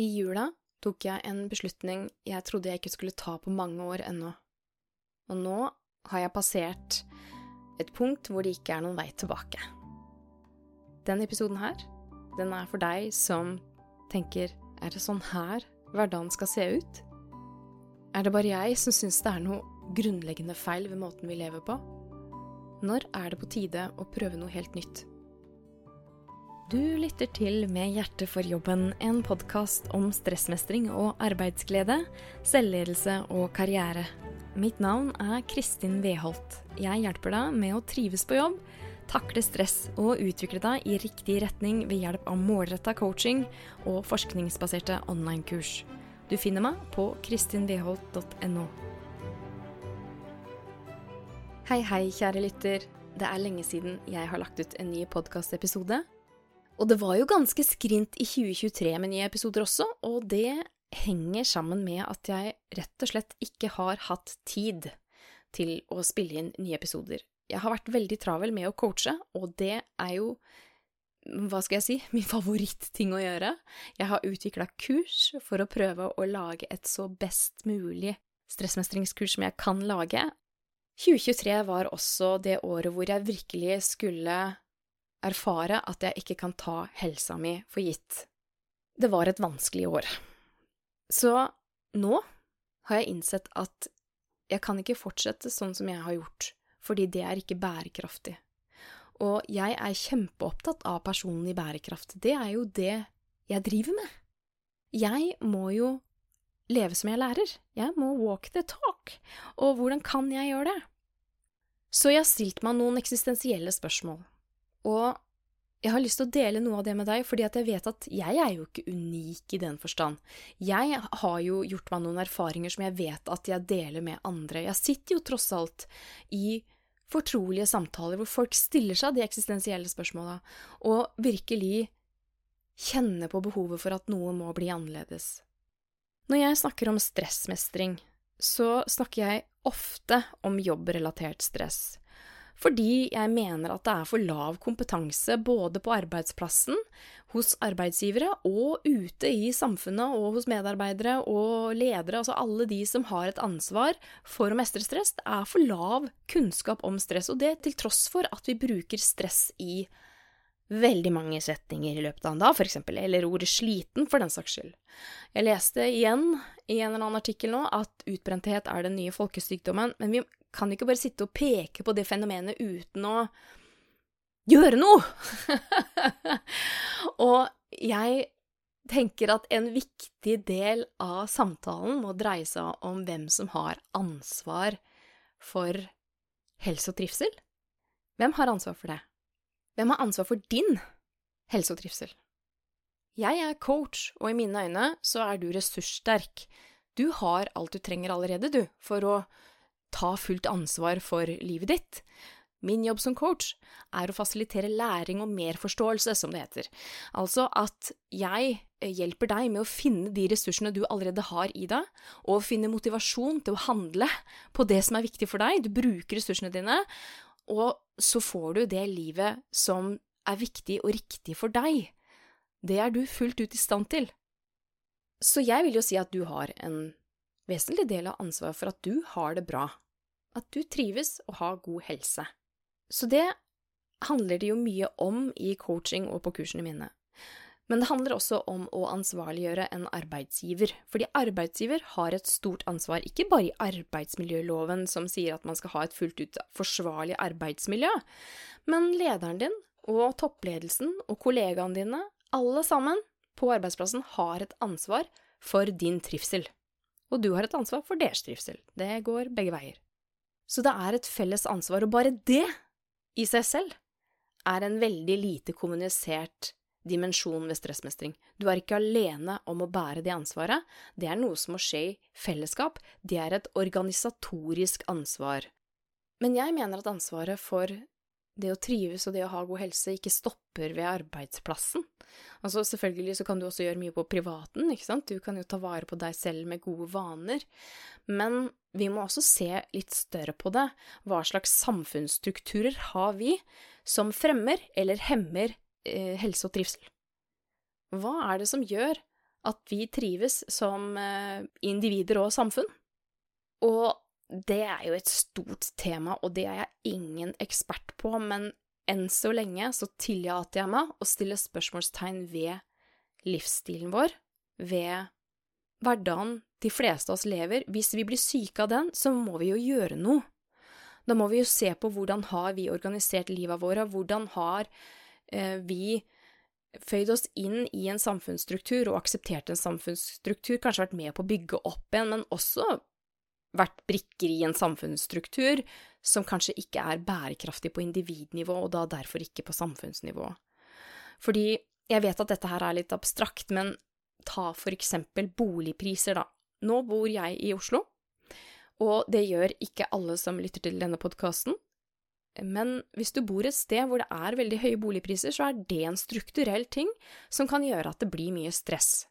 I jula tok jeg en beslutning jeg trodde jeg ikke skulle ta på mange år ennå. Og nå har jeg passert et punkt hvor det ikke er noen vei tilbake. Denne episoden her, den er for deg som tenker er det sånn her hverdagen skal se ut? Er det bare jeg som syns det er noe grunnleggende feil ved måten vi lever på? Når er det på tide å prøve noe helt nytt? Du lytter til Med hjertet for jobben, en podkast om stressmestring og arbeidsglede, selvledelse og karriere. Mitt navn er Kristin Weholt. Jeg hjelper deg med å trives på jobb, takle stress og utvikle deg i riktig retning ved hjelp av målretta coaching og forskningsbaserte online-kurs. Du finner meg på kristinweholt.no. Hei, hei, kjære lytter. Det er lenge siden jeg har lagt ut en ny podkastepisode. Og det var jo ganske skrint i 2023 med nye episoder også, og det henger sammen med at jeg rett og slett ikke har hatt tid til å spille inn nye episoder. Jeg har vært veldig travel med å coache, og det er jo hva skal jeg si, min favoritting å gjøre. Jeg har utvikla kurs for å prøve å lage et så best mulig stressmestringskurs som jeg kan lage. 2023 var også det året hvor jeg virkelig skulle erfare at jeg ikke kan ta helsa mi for gitt. Det var et vanskelig år. Så nå har jeg innsett at jeg kan ikke fortsette sånn som jeg har gjort, fordi det er ikke bærekraftig. Og jeg er kjempeopptatt av personlig bærekraft. Det er jo det jeg driver med. Jeg må jo leve som jeg lærer. Jeg må walk the talk. Og hvordan kan jeg gjøre det? Så jeg har stilt meg noen eksistensielle spørsmål. Og jeg har lyst til å dele noe av det med deg, fordi jeg vet at jeg er jo ikke unik i den forstand. Jeg har jo gjort meg noen erfaringer som jeg vet at jeg deler med andre. Jeg sitter jo tross alt i fortrolige samtaler hvor folk stiller seg de eksistensielle spørsmåla, og virkelig kjenner på behovet for at noe må bli annerledes. Når jeg snakker om stressmestring, så snakker jeg ofte om jobbrelatert stress fordi jeg mener at det er for lav kompetanse både på arbeidsplassen, hos arbeidsgivere og ute i samfunnet og hos medarbeidere og ledere, altså alle de som har et ansvar for å mestre stress. Det er for lav kunnskap om stress, og det til tross for at vi bruker stress i veldig mange setninger i løpet av en dag, for eksempel, eller ordet sliten, for den saks skyld. Jeg leste igjen i en eller annen artikkel nå at utbrenthet er den nye folkesykdommen, men vi kan ikke bare sitte og peke på det fenomenet uten å gjøre noe! og jeg tenker at en viktig del av samtalen må dreie seg om hvem som har ansvar for helse og trivsel. Hvem har ansvar for det? Hvem har ansvar for din helse og trivsel? Jeg er coach, og i mine øyne så er du ressurssterk. Du har alt du trenger allerede, du, for å ta fullt ansvar for livet ditt. Min jobb som coach er å fasilitere læring og merforståelse, som det heter. Altså at jeg eh, hjelper deg med å finne de ressursene du allerede har i deg, og finne motivasjon til å handle på det som er viktig for deg. Du bruker ressursene dine, og så får du det livet som er viktig og riktig for deg. Det er du fullt ut i stand til. Så jeg vil jo si at du har en vesentlig del av ansvaret for at du har det bra, at du trives og har god helse. Så det handler det jo mye om i coaching og på kursene mine. Men det handler også om å ansvarliggjøre en arbeidsgiver, fordi arbeidsgiver har et stort ansvar, ikke bare i arbeidsmiljøloven som sier at man skal ha et fullt ut forsvarlig arbeidsmiljø, men lederen din og toppledelsen og kollegaene dine, alle sammen på arbeidsplassen har et ansvar for din trivsel og du har et ansvar for deres trivsel. Det går begge veier. Så det er et felles ansvar, og bare det i seg selv er en veldig lite kommunisert dimensjon ved stressmestring. Du er ikke alene om å bære det ansvaret, det er noe som må skje i fellesskap, det er et organisatorisk ansvar. Men jeg mener at ansvaret for det å trives og det å ha god helse ikke stopper ved arbeidsplassen. Altså Selvfølgelig så kan du også gjøre mye på privaten, ikke sant, du kan jo ta vare på deg selv med gode vaner, men vi må også se litt større på det. Hva slags samfunnsstrukturer har vi som fremmer eller hemmer eh, helse og trivsel? Hva er det som gjør at vi trives som eh, individer og samfunn. Og det er jo et stort tema, og det er jeg ingen ekspert på, men enn så lenge så tillater jeg meg å stille spørsmålstegn ved livsstilen vår, ved hverdagen de fleste av oss lever. Hvis vi blir syke av den, så må vi jo gjøre noe. Da må vi jo se på hvordan har vi organisert livet våre, hvordan har vi føyd oss inn i en samfunnsstruktur og akseptert en samfunnsstruktur, kanskje vært med på å bygge opp en, men også vært brikker i en samfunnsstruktur som kanskje ikke er bærekraftig på individnivå, og da derfor ikke på samfunnsnivå. Fordi jeg vet at dette her er litt abstrakt, men ta for eksempel boligpriser, da. Nå bor jeg i Oslo, og det gjør ikke alle som lytter til denne podkasten. Men hvis du bor et sted hvor det er veldig høye boligpriser, så er det en strukturell ting som kan gjøre at det blir mye stress.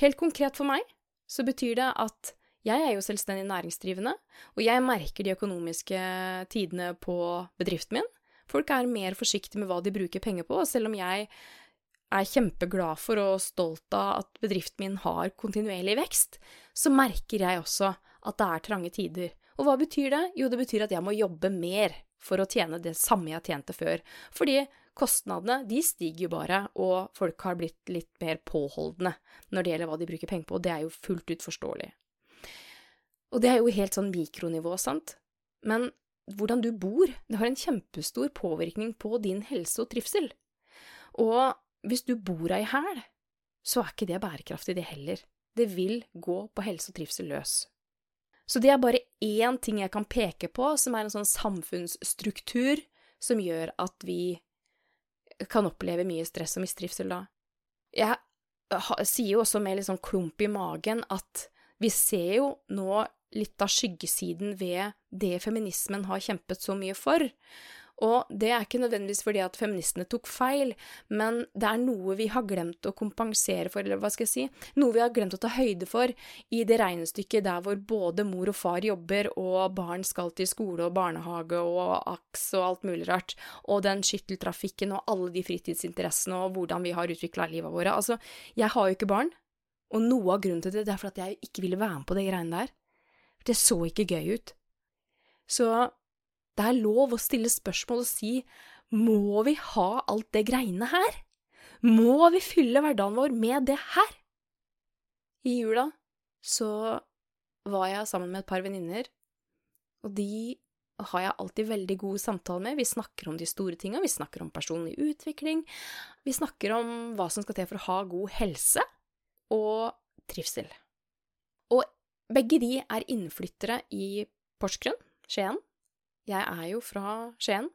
Helt konkret for meg så betyr det at jeg er jo selvstendig næringsdrivende, og jeg merker de økonomiske tidene på bedriften min. Folk er mer forsiktige med hva de bruker penger på, og selv om jeg er kjempeglad for og stolt av at bedriften min har kontinuerlig vekst, så merker jeg også at det er trange tider. Og hva betyr det? Jo, det betyr at jeg må jobbe mer for å tjene det samme jeg tjente før. Fordi kostnadene, de stiger jo bare, og folk har blitt litt mer påholdne når det gjelder hva de bruker penger på, og det er jo fullt ut forståelig. Og det er jo helt sånn mikronivå, sant? Men hvordan du bor, det har en kjempestor påvirkning på din helse og trivsel. Og hvis du bor ei hæl, så er ikke det bærekraftig, det heller. Det vil gå på helse og trivsel løs. Så det er bare én ting jeg kan peke på, som er en sånn samfunnsstruktur som gjør at vi kan oppleve mye stress og mistrivsel da. Jeg sier jo også med litt sånn klump i magen at vi ser jo nå litt av skyggesiden ved det feminismen har kjempet så mye for. Og det er ikke nødvendigvis fordi at feministene tok feil, men det er noe vi har glemt å kompensere for, eller hva skal jeg si, noe vi har glemt å ta høyde for i det regnestykket der hvor både mor og far jobber, og barn skal til skole og barnehage og AKS og alt mulig rart, og den skytteltrafikken og alle de fritidsinteressene og hvordan vi har utvikla livet våre. Altså, jeg har jo ikke barn, og noe av grunnen til det, det er for at jeg ikke ville være med på de greiene der. Det så ikke gøy ut. Så det er lov å stille spørsmål og si må vi ha alt det greiene her? Må vi fylle hverdagen vår med det her? I jula så var jeg sammen med et par venninner, og de har jeg alltid veldig gode samtaler med. Vi snakker om de store tinga, vi snakker om personlig utvikling, vi snakker om hva som skal til for å ha god helse og trivsel. Og begge de er innflyttere i Porsgrunn, Skien. Jeg er jo fra Skien.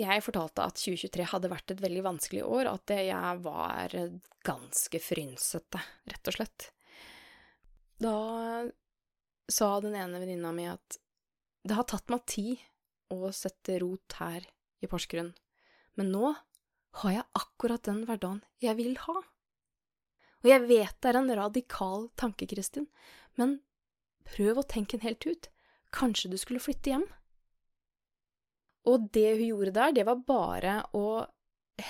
Jeg fortalte at 2023 hadde vært et veldig vanskelig år, at jeg var ganske frynsete, rett og slett. Da sa den ene venninna mi at det har tatt meg tid å sette rot her i Porsgrunn, men nå har jeg akkurat den hverdagen jeg vil ha. Og jeg vet det er en radikal tanke, Kristin, men Prøv å tenke den helt ut. Kanskje du skulle flytte hjem? Og det hun gjorde der, det var bare å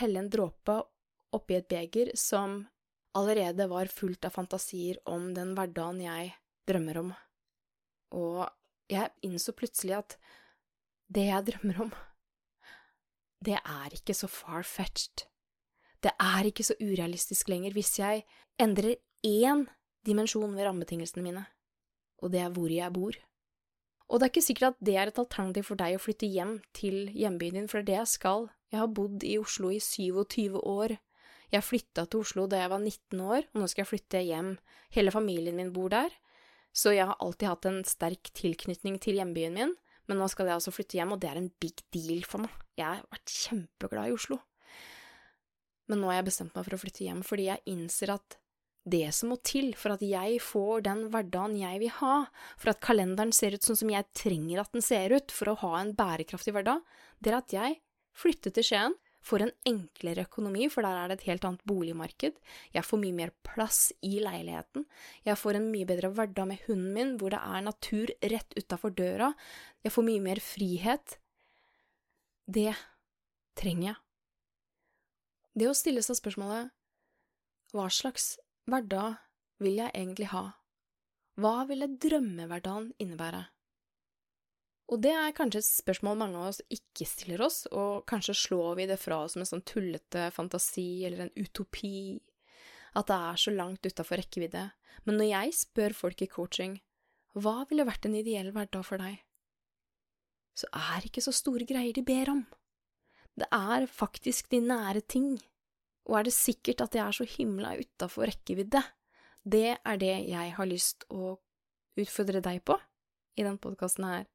helle en dråpe oppi et beger som allerede var fullt av fantasier om den hverdagen jeg drømmer om. Og jeg innså plutselig at det jeg drømmer om, det er ikke så far-fetched. Det er ikke så urealistisk lenger hvis jeg endrer én dimensjon ved rammebetingelsene mine og det er hvor jeg bor. Og det er ikke sikkert at det er et alternativ for deg å flytte hjem til hjembyen din, for det er det jeg skal. Jeg har bodd i Oslo i 27 år. Jeg flytta til Oslo da jeg var 19 år, og nå skal jeg flytte hjem. Hele familien min bor der, så jeg har alltid hatt en sterk tilknytning til hjembyen min, men nå skal jeg altså flytte hjem, og det er en big deal for meg. Jeg har vært kjempeglad i Oslo. Men nå har jeg bestemt meg for å flytte hjem fordi jeg innser at det som må til for at jeg får den hverdagen jeg vil ha, for at kalenderen ser ut sånn som jeg trenger at den ser ut for å ha en bærekraftig hverdag, det er at jeg flytter til Skien, får en enklere økonomi, for der er det et helt annet boligmarked, jeg får mye mer plass i leiligheten, jeg får en mye bedre hverdag med hunden min, hvor det er natur rett utafor døra, jeg får mye mer frihet. Det trenger jeg. Det å stille seg spørsmålet hva slags hverdag vil jeg egentlig ha? Hva ville drømmehverdagen innebære? Og det er kanskje et spørsmål mange av oss ikke stiller oss, og kanskje slår vi det fra oss med en sånn tullete fantasi eller en utopi, at det er så langt utafor rekkevidde. Men når jeg spør folk i coaching hva ville vært en ideell hverdag for deg, så er det ikke så store greier de ber om. Det er faktisk de nære ting. Og er det sikkert at jeg er så himla utafor rekkevidde? Det er det jeg har lyst å utfordre deg på i den podkasten her.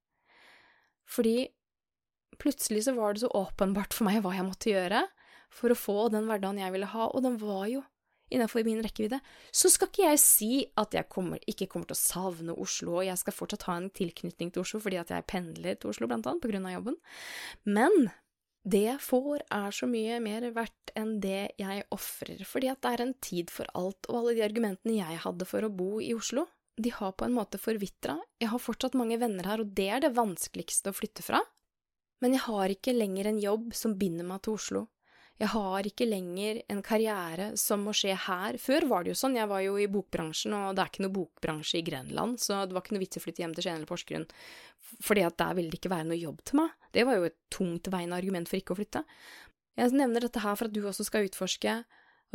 Fordi plutselig så var det så åpenbart for meg hva jeg måtte gjøre for å få den hverdagen jeg ville ha, og den var jo innenfor min rekkevidde. Så skal ikke jeg si at jeg kommer, ikke kommer til å savne Oslo, og jeg skal fortsatt ha en tilknytning til Oslo fordi at jeg pendler til Oslo, blant annet, på grunn av jobben. Men det jeg får, er så mye mer verdt enn det jeg ofrer, fordi at det er en tid for alt, og alle de argumentene jeg hadde for å bo i Oslo, de har på en måte forvitra. Jeg har fortsatt mange venner her, og det er det vanskeligste å flytte fra. Men jeg har ikke lenger en jobb som binder meg til Oslo. Jeg har ikke lenger en karriere som må skje her. Før var det jo sånn, jeg var jo i bokbransjen, og det er ikke noe bokbransje i Grenland, så det var ikke noe vits i å flytte hjem til Skien eller Porsgrunn, fordi at der ville det ikke være noe jobb til meg. Det var jo et tungt veiende argument for ikke å flytte. Jeg nevner dette her for at du også skal utforske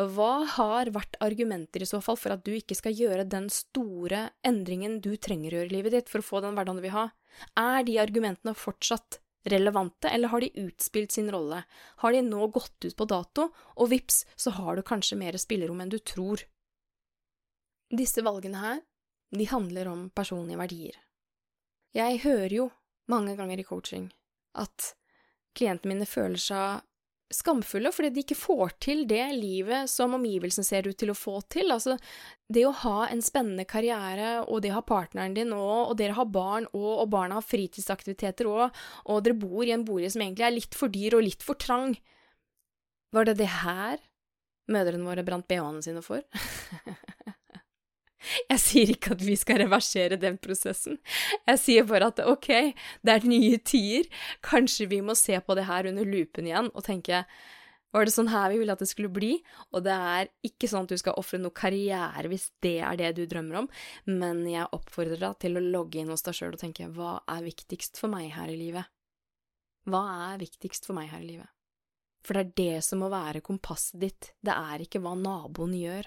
hva har vært argumenter i så fall for at du ikke skal gjøre den store endringen du trenger å gjøre i livet ditt for å få den hverdagen du vil ha? Er de argumentene fortsatt relevante, eller har de utspilt sin rolle? Har de nå gått ut på dato, og vips, så har du kanskje mer spillerom enn du tror? Disse valgene her, de handler om personlige verdier. Jeg hører jo mange ganger i coaching at klientene mine føler seg skamfulle fordi de ikke får til det livet som omgivelsen ser ut til å få til. Altså, det å ha en spennende karriere, og det har partneren din òg, og dere har barn òg, og barna har fritidsaktiviteter òg, og dere bor i en bolig som egentlig er litt for dyr og litt for trang. Var det det her mødrene våre brant bh-ene sine for? Jeg sier ikke at vi skal reversere den prosessen. Jeg sier bare at ok, det er nye tider. Kanskje vi må se på det her under lupen igjen og tenke var det sånn her vi ville at det skulle bli? Og det er ikke sånn at du skal ofre noe karriere hvis det er det du drømmer om, men jeg oppfordrer deg til å logge inn hos deg sjøl og tenke hva er viktigst for meg her i livet? Hva er viktigst for meg her i livet? For det er det som må være kompasset ditt, det er ikke hva naboen gjør.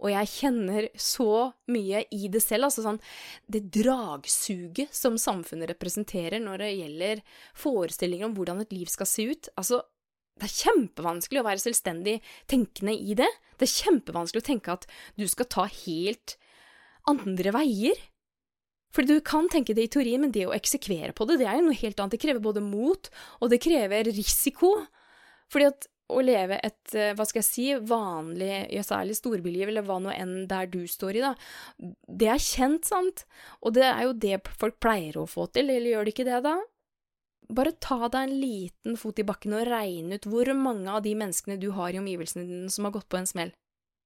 Og jeg kjenner så mye i det selv, altså sånn det dragsuget som samfunnet representerer når det gjelder forestillinger om hvordan et liv skal se ut. Altså, det er kjempevanskelig å være selvstendig tenkende i det. Det er kjempevanskelig å tenke at du skal ta helt andre veier. For du kan tenke det i teorien, men det å eksekvere på det, det er jo noe helt annet. Det krever både mot, og det krever risiko. Fordi at å leve et, eh, hva skal jeg si, vanlig, særlig storbyliv, eller hva nå enn der du står i, da, det er kjent, sant? Og det er jo det folk pleier å få til, eller gjør de ikke det, da? Bare ta deg en liten fot i bakken og regne ut hvor mange av de menneskene du har i omgivelsene dine som har gått på en smell.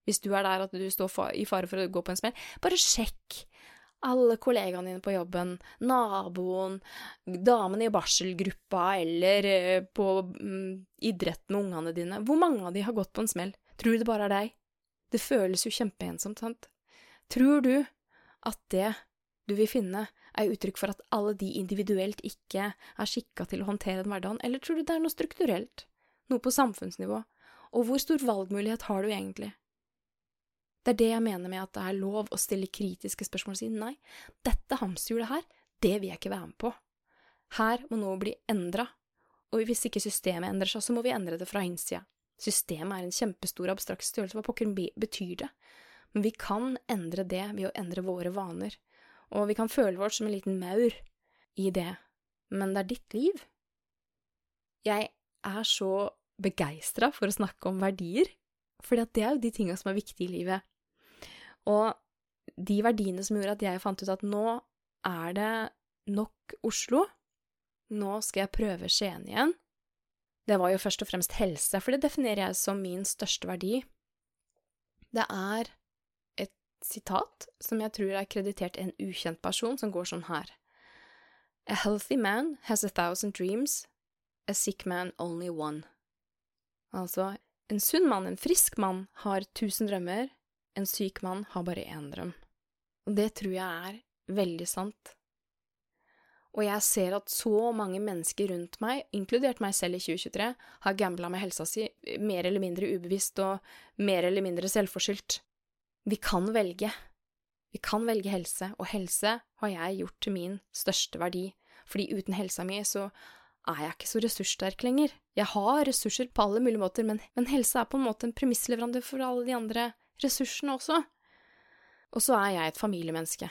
Hvis du er der at du står i fare for å gå på en smell, bare sjekk alle kollegaene dine på jobben, naboen, damene i barselgruppa eller eh, på mm, idrett med ungene dine. Hvor mange av de har gått på en smell? Tror du det bare er deg? Det føles jo kjempeensomt, sant? Tror du at det du vil finne, er uttrykk for at alle de individuelt ikke er skikka til å håndtere den hverdagen, eller tror du det er noe strukturelt, noe på samfunnsnivå? Og hvor stor valgmulighet har du egentlig? Det er det jeg mener med at det er lov å stille kritiske spørsmål og si nei, dette hamsterhjulet her, det vil jeg ikke være med på. Her må noe bli endra, og hvis ikke systemet endrer seg, så må vi endre det fra innsida. Systemet er en kjempestor abstrakt størrelse, hva pokker betyr det? Men vi kan endre det ved å endre våre vaner, og vi kan føle vårt som en liten maur i det, men det er ditt liv. Jeg er så begeistra for å snakke om verdier, for det er jo de tinga som er viktige i livet. Og de verdiene som gjorde at jeg fant ut at nå er det nok Oslo, nå skal jeg prøve Skien igjen, det var jo først og fremst helse, for det definerer jeg som min største verdi. Det er et sitat som jeg tror er kreditert en ukjent person, som går sånn her. A healthy man has a thousand dreams, a sick man only one. Altså, en sunn mann, en frisk mann, har tusen drømmer, en syk mann har bare én drøm. Og det tror jeg er veldig sant. Og jeg ser at så mange mennesker rundt meg, inkludert meg selv i 2023, har gambla med helsa si, mer eller mindre ubevisst og mer eller mindre selvforskyldt. Vi kan velge. Vi kan velge helse, og helse har jeg gjort til min største verdi, fordi uten helsa mi så er jeg ikke så ressurssterk lenger. Jeg har ressurser på alle mulige måter, men, men helse er på en måte en premissleverandør for alle de andre ressursene også. Og så er jeg et familiemenneske.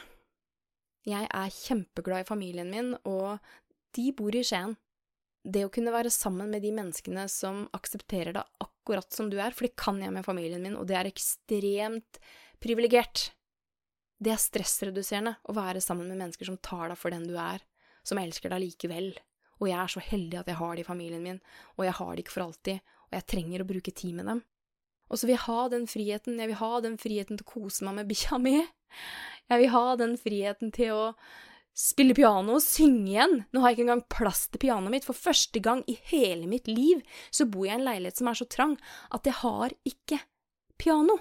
Jeg er kjempeglad i familien min, og de bor i Skien. Det å kunne være sammen med de menneskene som aksepterer deg akkurat som du er, for det kan jeg med familien min, og det er ekstremt privilegert. Det er stressreduserende å være sammen med mennesker som tar deg for den du er, som elsker deg likevel. Og jeg er så heldig at jeg har det i familien min, og jeg har det ikke for alltid, og jeg trenger å bruke tid med dem. Og så vil jeg ha den friheten, jeg vil ha den friheten til å kose meg med bikkja mi. Jeg vil ha den friheten til å spille piano og synge igjen. Nå har jeg ikke engang plass til pianoet mitt. For første gang i hele mitt liv så bor jeg i en leilighet som er så trang at jeg har ikke piano.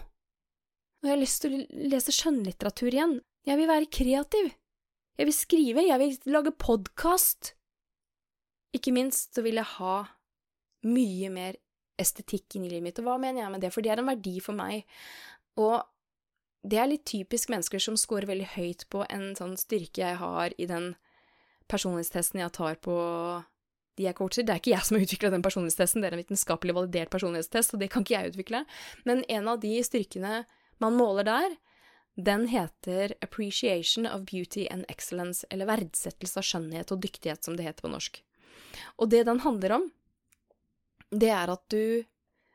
Og jeg har lyst til å lese skjønnlitteratur igjen. Jeg vil være kreativ. Jeg vil skrive, jeg vil lage podkast. Ikke minst så vil jeg ha mye mer estetikk inn i livet mitt. Og hva mener jeg med det? For det er en verdi for meg. Og det er litt typisk mennesker som scorer veldig høyt på en sånn styrke jeg har i den personlighetstesten jeg tar på de jeg coacher. Det er ikke jeg som har utvikla den personlighetstesten, det er en vitenskapelig validert personlighetstest, og det kan ikke jeg utvikle. Men en av de styrkene man måler der, den heter Appreciation of Beauty and Excellence, eller verdsettelse av skjønnhet og dyktighet, som det heter på norsk. Og det den handler om, det er at du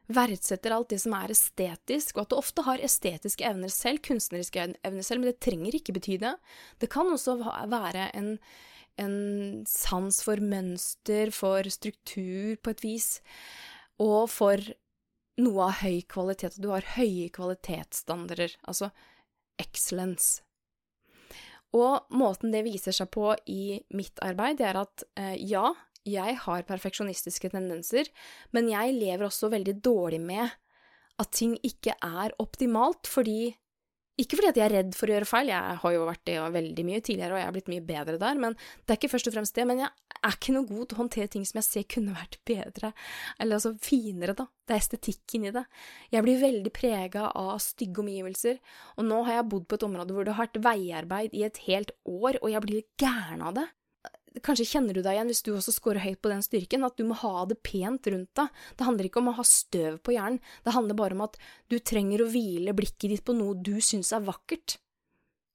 verdsetter alt det som er estetisk, og at du ofte har estetiske evner selv, kunstneriske evner selv, men det trenger ikke bety det. Det kan også være en, en sans for mønster, for struktur, på et vis, og for noe av høy kvalitet. Du har høye kvalitetsstandarder, altså excellence. Og måten det viser seg på i mitt arbeid, det er at eh, ja, jeg har perfeksjonistiske tendenser, men jeg lever også veldig dårlig med at ting ikke er optimalt, fordi ikke fordi at jeg er redd for å gjøre feil, jeg har jo vært det veldig mye tidligere, og jeg har blitt mye bedre der, men det er ikke først og fremst det. Men jeg er ikke noe god til å håndtere ting som jeg ser kunne vært bedre, eller altså finere, da. Det er estetikken i det. Jeg blir veldig prega av stygge omgivelser, og nå har jeg bodd på et område hvor det har vært veiarbeid i et helt år, og jeg blir gæren av det. Kanskje kjenner du deg igjen hvis du også scorer høyt på den styrken, at du må ha det pent rundt deg. Det handler ikke om å ha støv på hjernen, det handler bare om at du trenger å hvile blikket ditt på noe du syns er vakkert.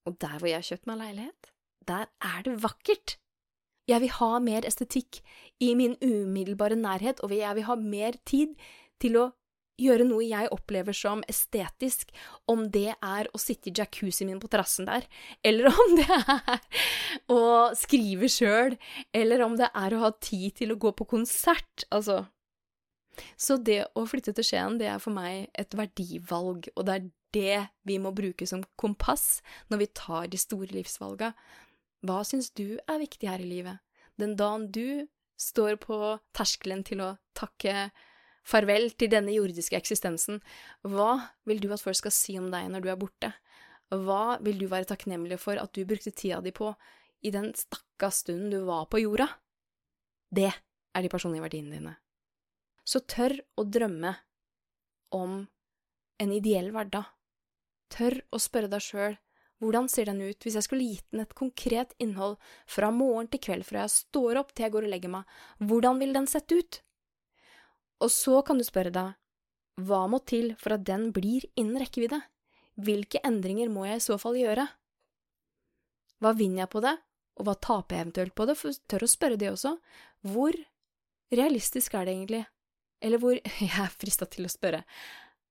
Og der hvor jeg har kjøpt meg leilighet, der er det vakkert. Jeg vil ha mer estetikk i min umiddelbare nærhet, og jeg vil ha mer tid til å gjøre noe jeg opplever som estetisk, om det er å sitte i jacuzzien min på terrassen der, eller om det er å skrive sjøl, eller om det er å ha tid til å gå på konsert, altså. Så det å flytte til Skien, det er for meg et verdivalg, og det er det vi må bruke som kompass når vi tar de store livsvalga. Hva syns du er viktig her i livet? Den dagen du står på terskelen til å takke Farvel til denne jordiske eksistensen. Hva vil du at folk skal si om deg når du er borte? Hva vil du være takknemlig for at du brukte tida di på i den stakka stunden du var på jorda? Det er de personlige verdiene dine. Så tør å drømme om en ideell hverdag. Tør å spørre deg sjøl hvordan ser den ut hvis jeg skulle gitt den et konkret innhold fra morgen til kveld fra jeg står opp til jeg går og legger meg, hvordan ville den sett ut? Og så kan du spørre deg, hva må til for at den blir innen rekkevidde? Hvilke endringer må jeg i så fall gjøre? Hva vinner jeg på det, og hva taper jeg eventuelt på det, for tør å spørre det også. Hvor realistisk er det egentlig? Eller hvor… Jeg er frista til å spørre.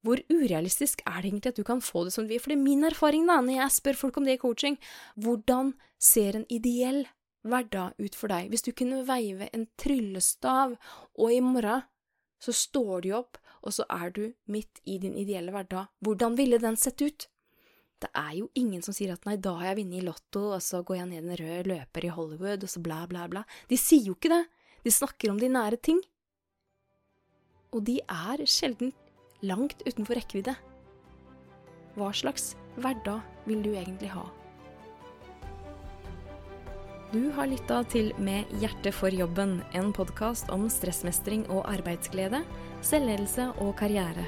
Hvor urealistisk er det egentlig at du kan få det som du vil? For det er min erfaring, da, når jeg spør folk om det i coaching, hvordan ser en ideell hverdag ut for deg? Hvis du kunne veive en tryllestav, og i morgen så står du opp, og så er du midt i din ideelle hverdag. Hvordan ville den sett ut? Det er jo ingen som sier at nei, da har jeg vunnet i Lotto, og så går jeg ned en rød løper i Hollywood, og så bla, bla, bla. De sier jo ikke det. De snakker om de nære ting. Og de er sjelden langt utenfor rekkevidde. hva slags hverdag vil du egentlig ha? Du har lytta til Med hjertet for jobben, en podkast om stressmestring og arbeidsglede, selvledelse og karriere.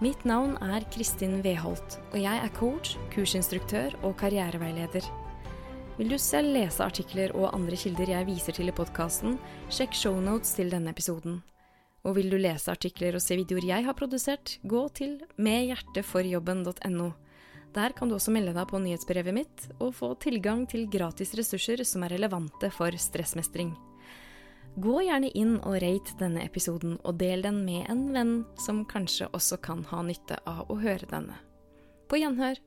Mitt navn er Kristin Weholt, og jeg er coach, kursinstruktør og karriereveileder. Vil du selv lese artikler og andre kilder jeg viser til i podkasten, sjekk shownotes til denne episoden. Og vil du lese artikler og se videoer jeg har produsert, gå til medhjerteforjobben.no. Der kan du også melde deg på nyhetsbrevet mitt og få tilgang til gratis ressurser som er relevante for stressmestring. Gå gjerne inn og rate denne episoden, og del den med en venn som kanskje også kan ha nytte av å høre denne. På gjenhør!